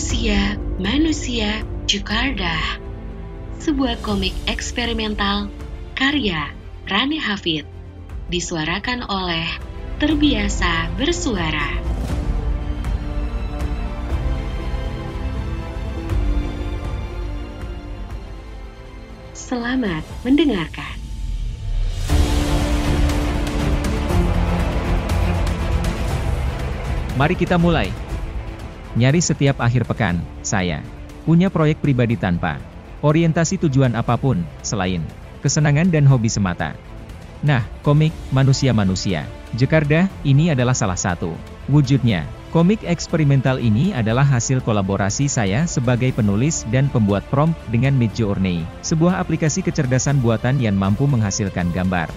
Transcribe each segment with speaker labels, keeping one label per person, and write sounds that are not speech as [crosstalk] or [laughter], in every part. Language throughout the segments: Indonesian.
Speaker 1: Manusia, Manusia, Jakarta. Sebuah komik eksperimental karya Rani Hafid. Disuarakan oleh Terbiasa Bersuara. Selamat mendengarkan.
Speaker 2: Mari kita mulai. Nyari setiap akhir pekan, saya punya proyek pribadi tanpa orientasi tujuan apa pun, selain kesenangan dan hobi semata. Nah, komik Manusia-Manusia, Jakarta, ini adalah salah satu wujudnya. Komik eksperimental ini adalah hasil kolaborasi saya sebagai penulis dan pembuat prompt dengan Midjourney, sebuah aplikasi kecerdasan buatan yang mampu menghasilkan gambar.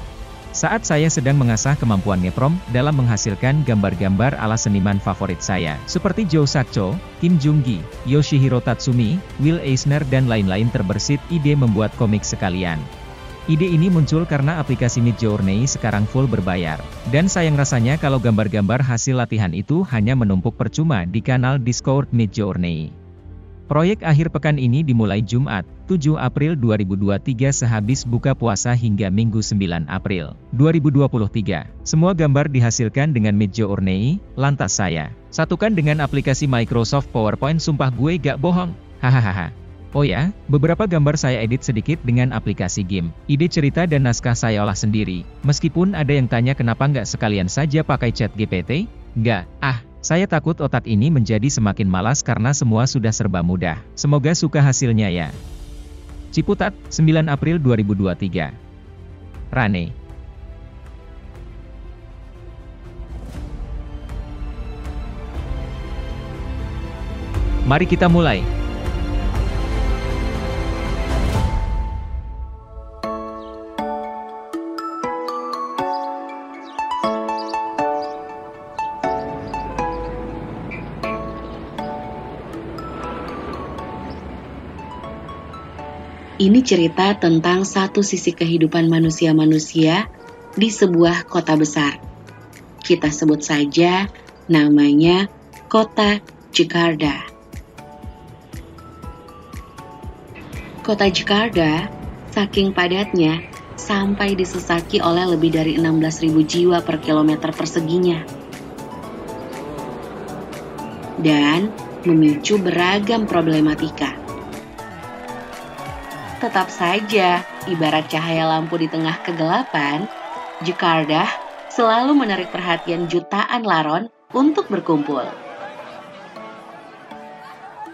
Speaker 2: Saat saya sedang mengasah kemampuan ngeprom dalam menghasilkan gambar-gambar ala seniman favorit saya, seperti Joe Sakcho, Kim Jung Gi, Yoshihiro Tatsumi, Will Eisner dan lain-lain terbersit ide membuat komik sekalian. Ide ini muncul karena aplikasi Midjourney sekarang full berbayar. Dan sayang rasanya kalau gambar-gambar hasil latihan itu hanya menumpuk percuma di kanal Discord Midjourney. Proyek akhir pekan ini dimulai Jumat, 7 April 2023 sehabis buka puasa hingga Minggu 9 April 2023. Semua gambar dihasilkan dengan Midjourney, lantas saya satukan dengan aplikasi Microsoft PowerPoint sumpah gue gak bohong. Hahaha. Oh ya, beberapa gambar saya edit sedikit dengan aplikasi game. Ide cerita dan naskah saya olah sendiri. Meskipun ada yang tanya kenapa nggak sekalian saja pakai chat GPT? Nggak, ah, saya takut otak ini menjadi semakin malas karena semua sudah serba mudah. Semoga suka hasilnya ya. Ciputat, 9 April 2023. Rane. Mari kita mulai.
Speaker 1: Ini cerita tentang satu sisi kehidupan manusia-manusia di sebuah kota besar. Kita sebut saja namanya Kota Jakarta. Kota Jakarta saking padatnya sampai disesaki oleh lebih dari 16.000 jiwa per kilometer perseginya. Dan memicu beragam problematika tetap saja, ibarat cahaya lampu di tengah kegelapan, Jakarta selalu menarik perhatian jutaan laron untuk berkumpul.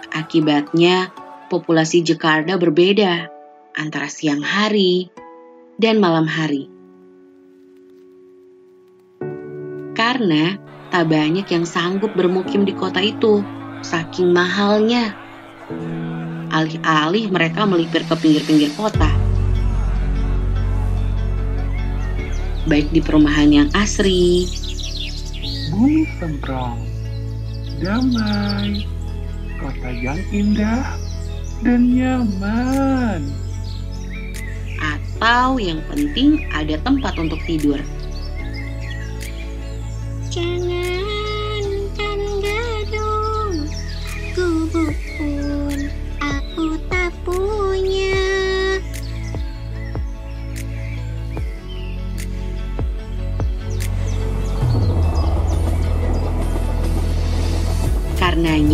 Speaker 1: Akibatnya, populasi Jakarta berbeda antara siang hari dan malam hari. Karena tak banyak yang sanggup bermukim di kota itu, saking mahalnya alih-alih mereka melipir ke pinggir-pinggir kota. Baik di perumahan yang asri,
Speaker 3: bumi semprong, damai, kota yang indah dan nyaman.
Speaker 1: Atau yang penting ada tempat untuk tidur.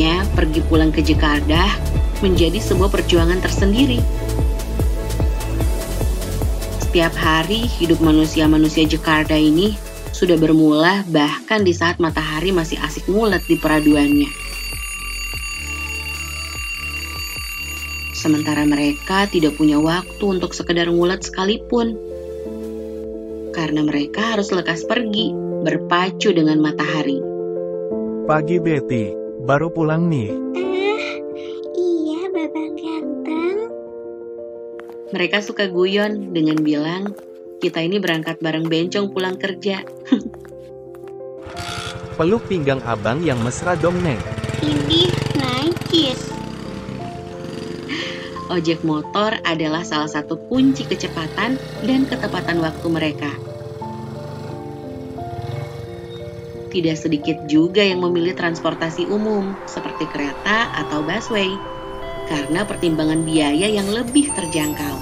Speaker 1: Karenanya, pergi pulang ke Jakarta menjadi sebuah perjuangan tersendiri. Setiap hari hidup manusia-manusia Jakarta ini sudah bermula bahkan di saat matahari masih asik ngulet di peraduannya. Sementara mereka tidak punya waktu untuk sekedar ngulet sekalipun. Karena mereka harus lekas pergi, berpacu dengan matahari.
Speaker 4: Pagi Betty, Baru pulang nih.
Speaker 5: Eh, iya babang ganteng.
Speaker 1: Mereka suka guyon dengan bilang, kita ini berangkat bareng bencong pulang kerja. [laughs]
Speaker 4: Peluk pinggang abang yang mesra dong, Neng.
Speaker 5: Ini najis.
Speaker 1: Ojek motor adalah salah satu kunci kecepatan dan ketepatan waktu mereka. Tidak sedikit juga yang memilih transportasi umum seperti kereta atau busway karena pertimbangan biaya yang lebih terjangkau.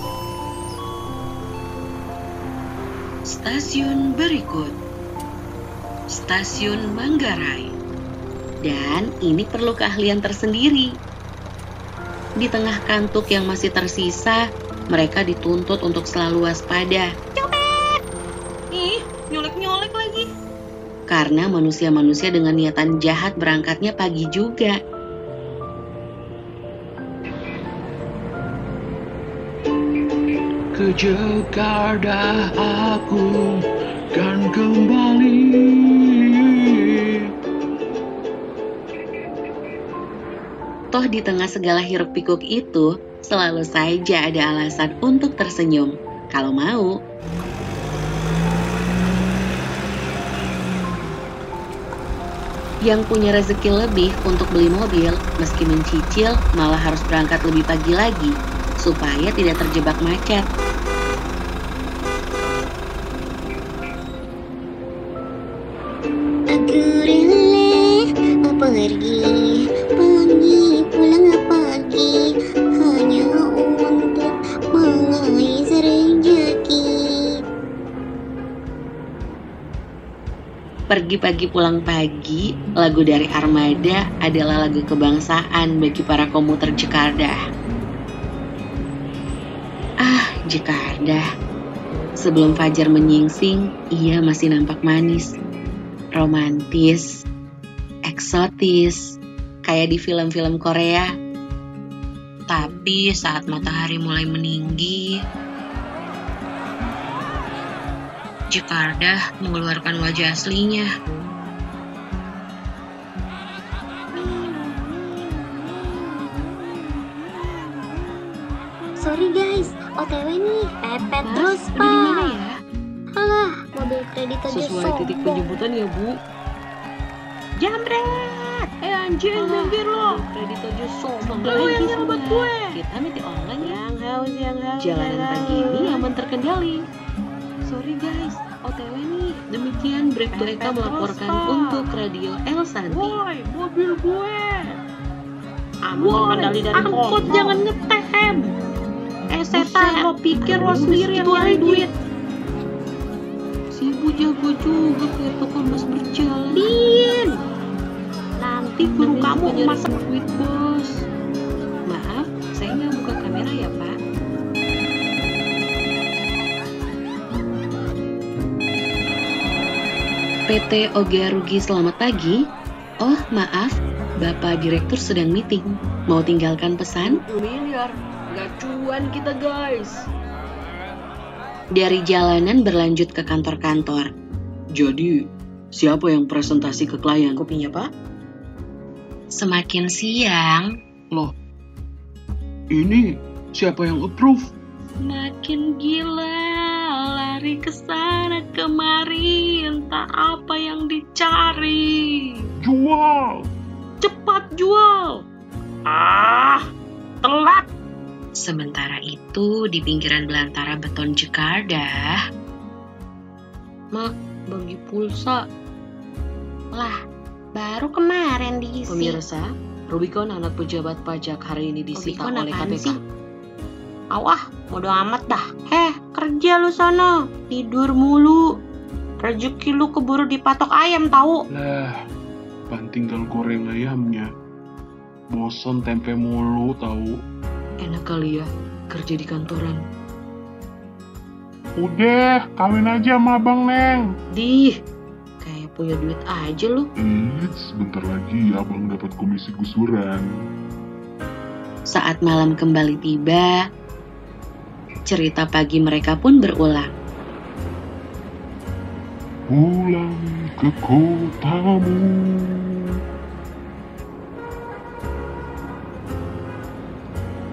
Speaker 1: Stasiun berikut. Stasiun Manggarai. Dan ini perlu keahlian tersendiri. Di tengah kantuk yang masih tersisa Mereka dituntut untuk selalu waspada Karena manusia-manusia dengan niatan jahat berangkatnya pagi juga
Speaker 3: Ke Jakarta aku kan kembali
Speaker 1: Toh di tengah segala hiruk pikuk itu, selalu saja ada alasan untuk tersenyum. Kalau mau. Yang punya rezeki lebih untuk beli mobil, meski mencicil, malah harus berangkat lebih pagi lagi, supaya tidak terjebak macet.
Speaker 5: Pergi Pergi pagi
Speaker 1: pulang pagi, lagu dari Armada adalah lagu kebangsaan bagi para komuter Jakarta. Ah, Jakarta. Sebelum fajar menyingsing, ia masih nampak manis, romantis, eksotis, kayak di film-film Korea. Tapi saat matahari mulai meninggi, Jakarta mengeluarkan wajah aslinya.
Speaker 5: Sorry guys, OTW nih, pepet
Speaker 1: Mas,
Speaker 5: terus pak.
Speaker 1: ya?
Speaker 5: Halah, mobil kredit aja
Speaker 1: Sesuai titik
Speaker 5: sombong.
Speaker 1: penjemputan ya, Bu. Jambret! Eh anjir, minggir lo. Kredit aja sombong. Lo yang ngerebut gue. Kita meeting online ya. Yang haus, yang haus. Jalanan pagi ini aman terkendali. Sorry guys, OTW nih. Demikian Bribtu Eka melaporkan untuk Radio El Santi.
Speaker 6: Woi, mobil gue.
Speaker 1: Ambil kendali dari angkut jangan ngetem. Eh setan lo pikir lo sendiri yang nyari duit. Si ibu jago juga kayak toko emas berjalan. Din, nanti guru kamu masak duit bos. Maaf, saya nggak buka kamera ya pak. PT Oga Rugi selamat pagi. Oh maaf, Bapak Direktur sedang meeting. Mau tinggalkan pesan?
Speaker 6: miliar. Gak cuan kita guys.
Speaker 1: Dari jalanan berlanjut ke kantor-kantor. Jadi, siapa yang presentasi ke klien? Kopinya, Pak? Semakin siang,
Speaker 3: Ini siapa yang approve?
Speaker 1: makin gila lari ke sana kemari entah apa yang dicari.
Speaker 3: Jual!
Speaker 1: cepat jual. Ah telat. Sementara itu di pinggiran belantara beton Jakarta. Mak bagi pulsa. Lah baru kemarin diisi. Pemirsa Rubicon anak pejabat pajak hari ini disita
Speaker 5: Rubicon
Speaker 1: oleh KPK
Speaker 5: sih?
Speaker 1: Awah, bodo amat dah. Heh, kerja lu sono. Tidur mulu. Rezeki lu keburu dipatok ayam tahu.
Speaker 3: Lah, pan tinggal goreng ayamnya. Bosan tempe mulu tahu.
Speaker 1: Enak kali ya kerja di kantoran.
Speaker 3: Udah, kawin aja sama Abang Neng.
Speaker 1: Dih, kayak punya duit aja lu.
Speaker 3: Eits, sebentar lagi Abang dapat komisi gusuran.
Speaker 1: Saat malam kembali tiba, cerita pagi mereka pun berulang.
Speaker 3: Pulang ke kotamu.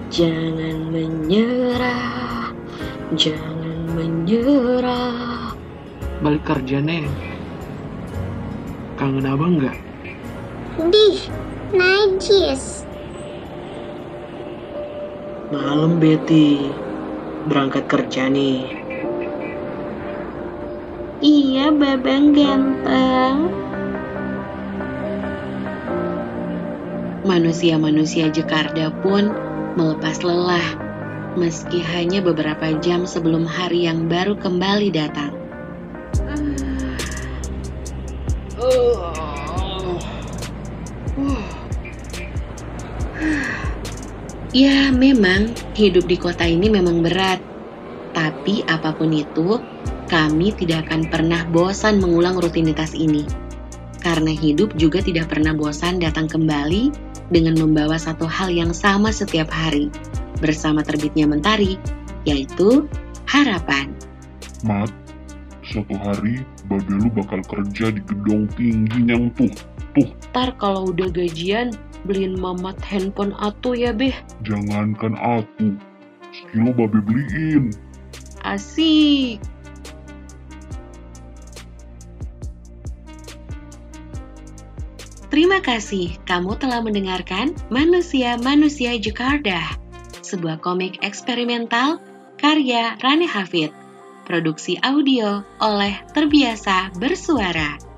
Speaker 1: Jangan menyerah, jangan menyerah. Balik kerja, Neng. Kangen abang nggak?
Speaker 5: Dih, najis.
Speaker 1: Malam, Betty berangkat kerja nih.
Speaker 5: Iya, Babang ganteng.
Speaker 1: Manusia-manusia Jakarta pun melepas lelah, meski hanya beberapa jam sebelum hari yang baru kembali datang. Uh. Uh. Uh. Ya, memang hidup di kota ini memang berat. Tapi apa pun itu, kami tidak akan pernah bosan mengulang rutinitas ini. Karena hidup juga tidak pernah bosan datang kembali dengan membawa satu hal yang sama setiap hari bersama terbitnya mentari, yaitu harapan.
Speaker 3: Mat, suatu hari babe lu bakal kerja di gedung tinggi yang tuh.
Speaker 1: Ntar kalau udah gajian, beliin mamat handphone atuh ya beh.
Speaker 3: Jangankan atu, sekilo babe beliin.
Speaker 1: Asik. Terima kasih kamu telah mendengarkan Manusia-Manusia Jakarta, sebuah komik eksperimental karya Rani Hafid. Produksi audio oleh Terbiasa Bersuara.